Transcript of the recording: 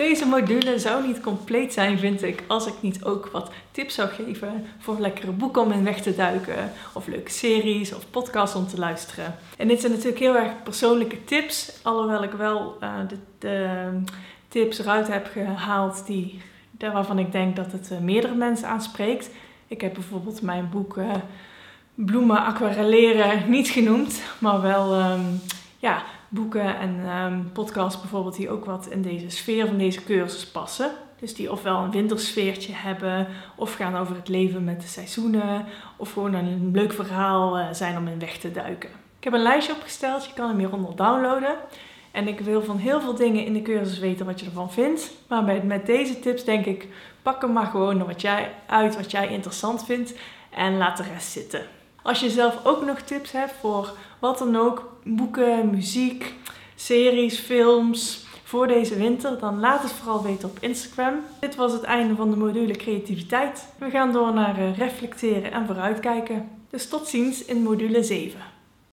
Deze module zou niet compleet zijn, vind ik, als ik niet ook wat tips zou geven voor lekkere boeken om in weg te duiken, of leuke series of podcasts om te luisteren. En dit zijn natuurlijk heel erg persoonlijke tips, alhoewel ik wel uh, de, tips eruit heb gehaald die, waarvan ik denk dat het uh, meerdere mensen aanspreekt. Ik heb bijvoorbeeld mijn boek uh, Bloemen aquarelleren niet genoemd, maar wel um, ja, boeken en um, podcasts bijvoorbeeld die ook wat in deze sfeer van deze cursus passen. Dus die ofwel een wintersfeertje hebben, of gaan over het leven met de seizoenen, of gewoon een leuk verhaal uh, zijn om in weg te duiken. Ik heb een lijstje opgesteld, je kan hem hieronder downloaden. En ik wil van heel veel dingen in de cursus weten wat je ervan vindt. Maar met, met deze tips denk ik, pak hem maar gewoon wat jij, uit wat jij interessant vindt en laat de rest zitten. Als je zelf ook nog tips hebt voor wat dan ook, boeken, muziek, series, films voor deze winter, dan laat het vooral weten op Instagram. Dit was het einde van de module creativiteit. We gaan door naar eh, reflecteren en vooruitkijken. Dus tot ziens in module 7.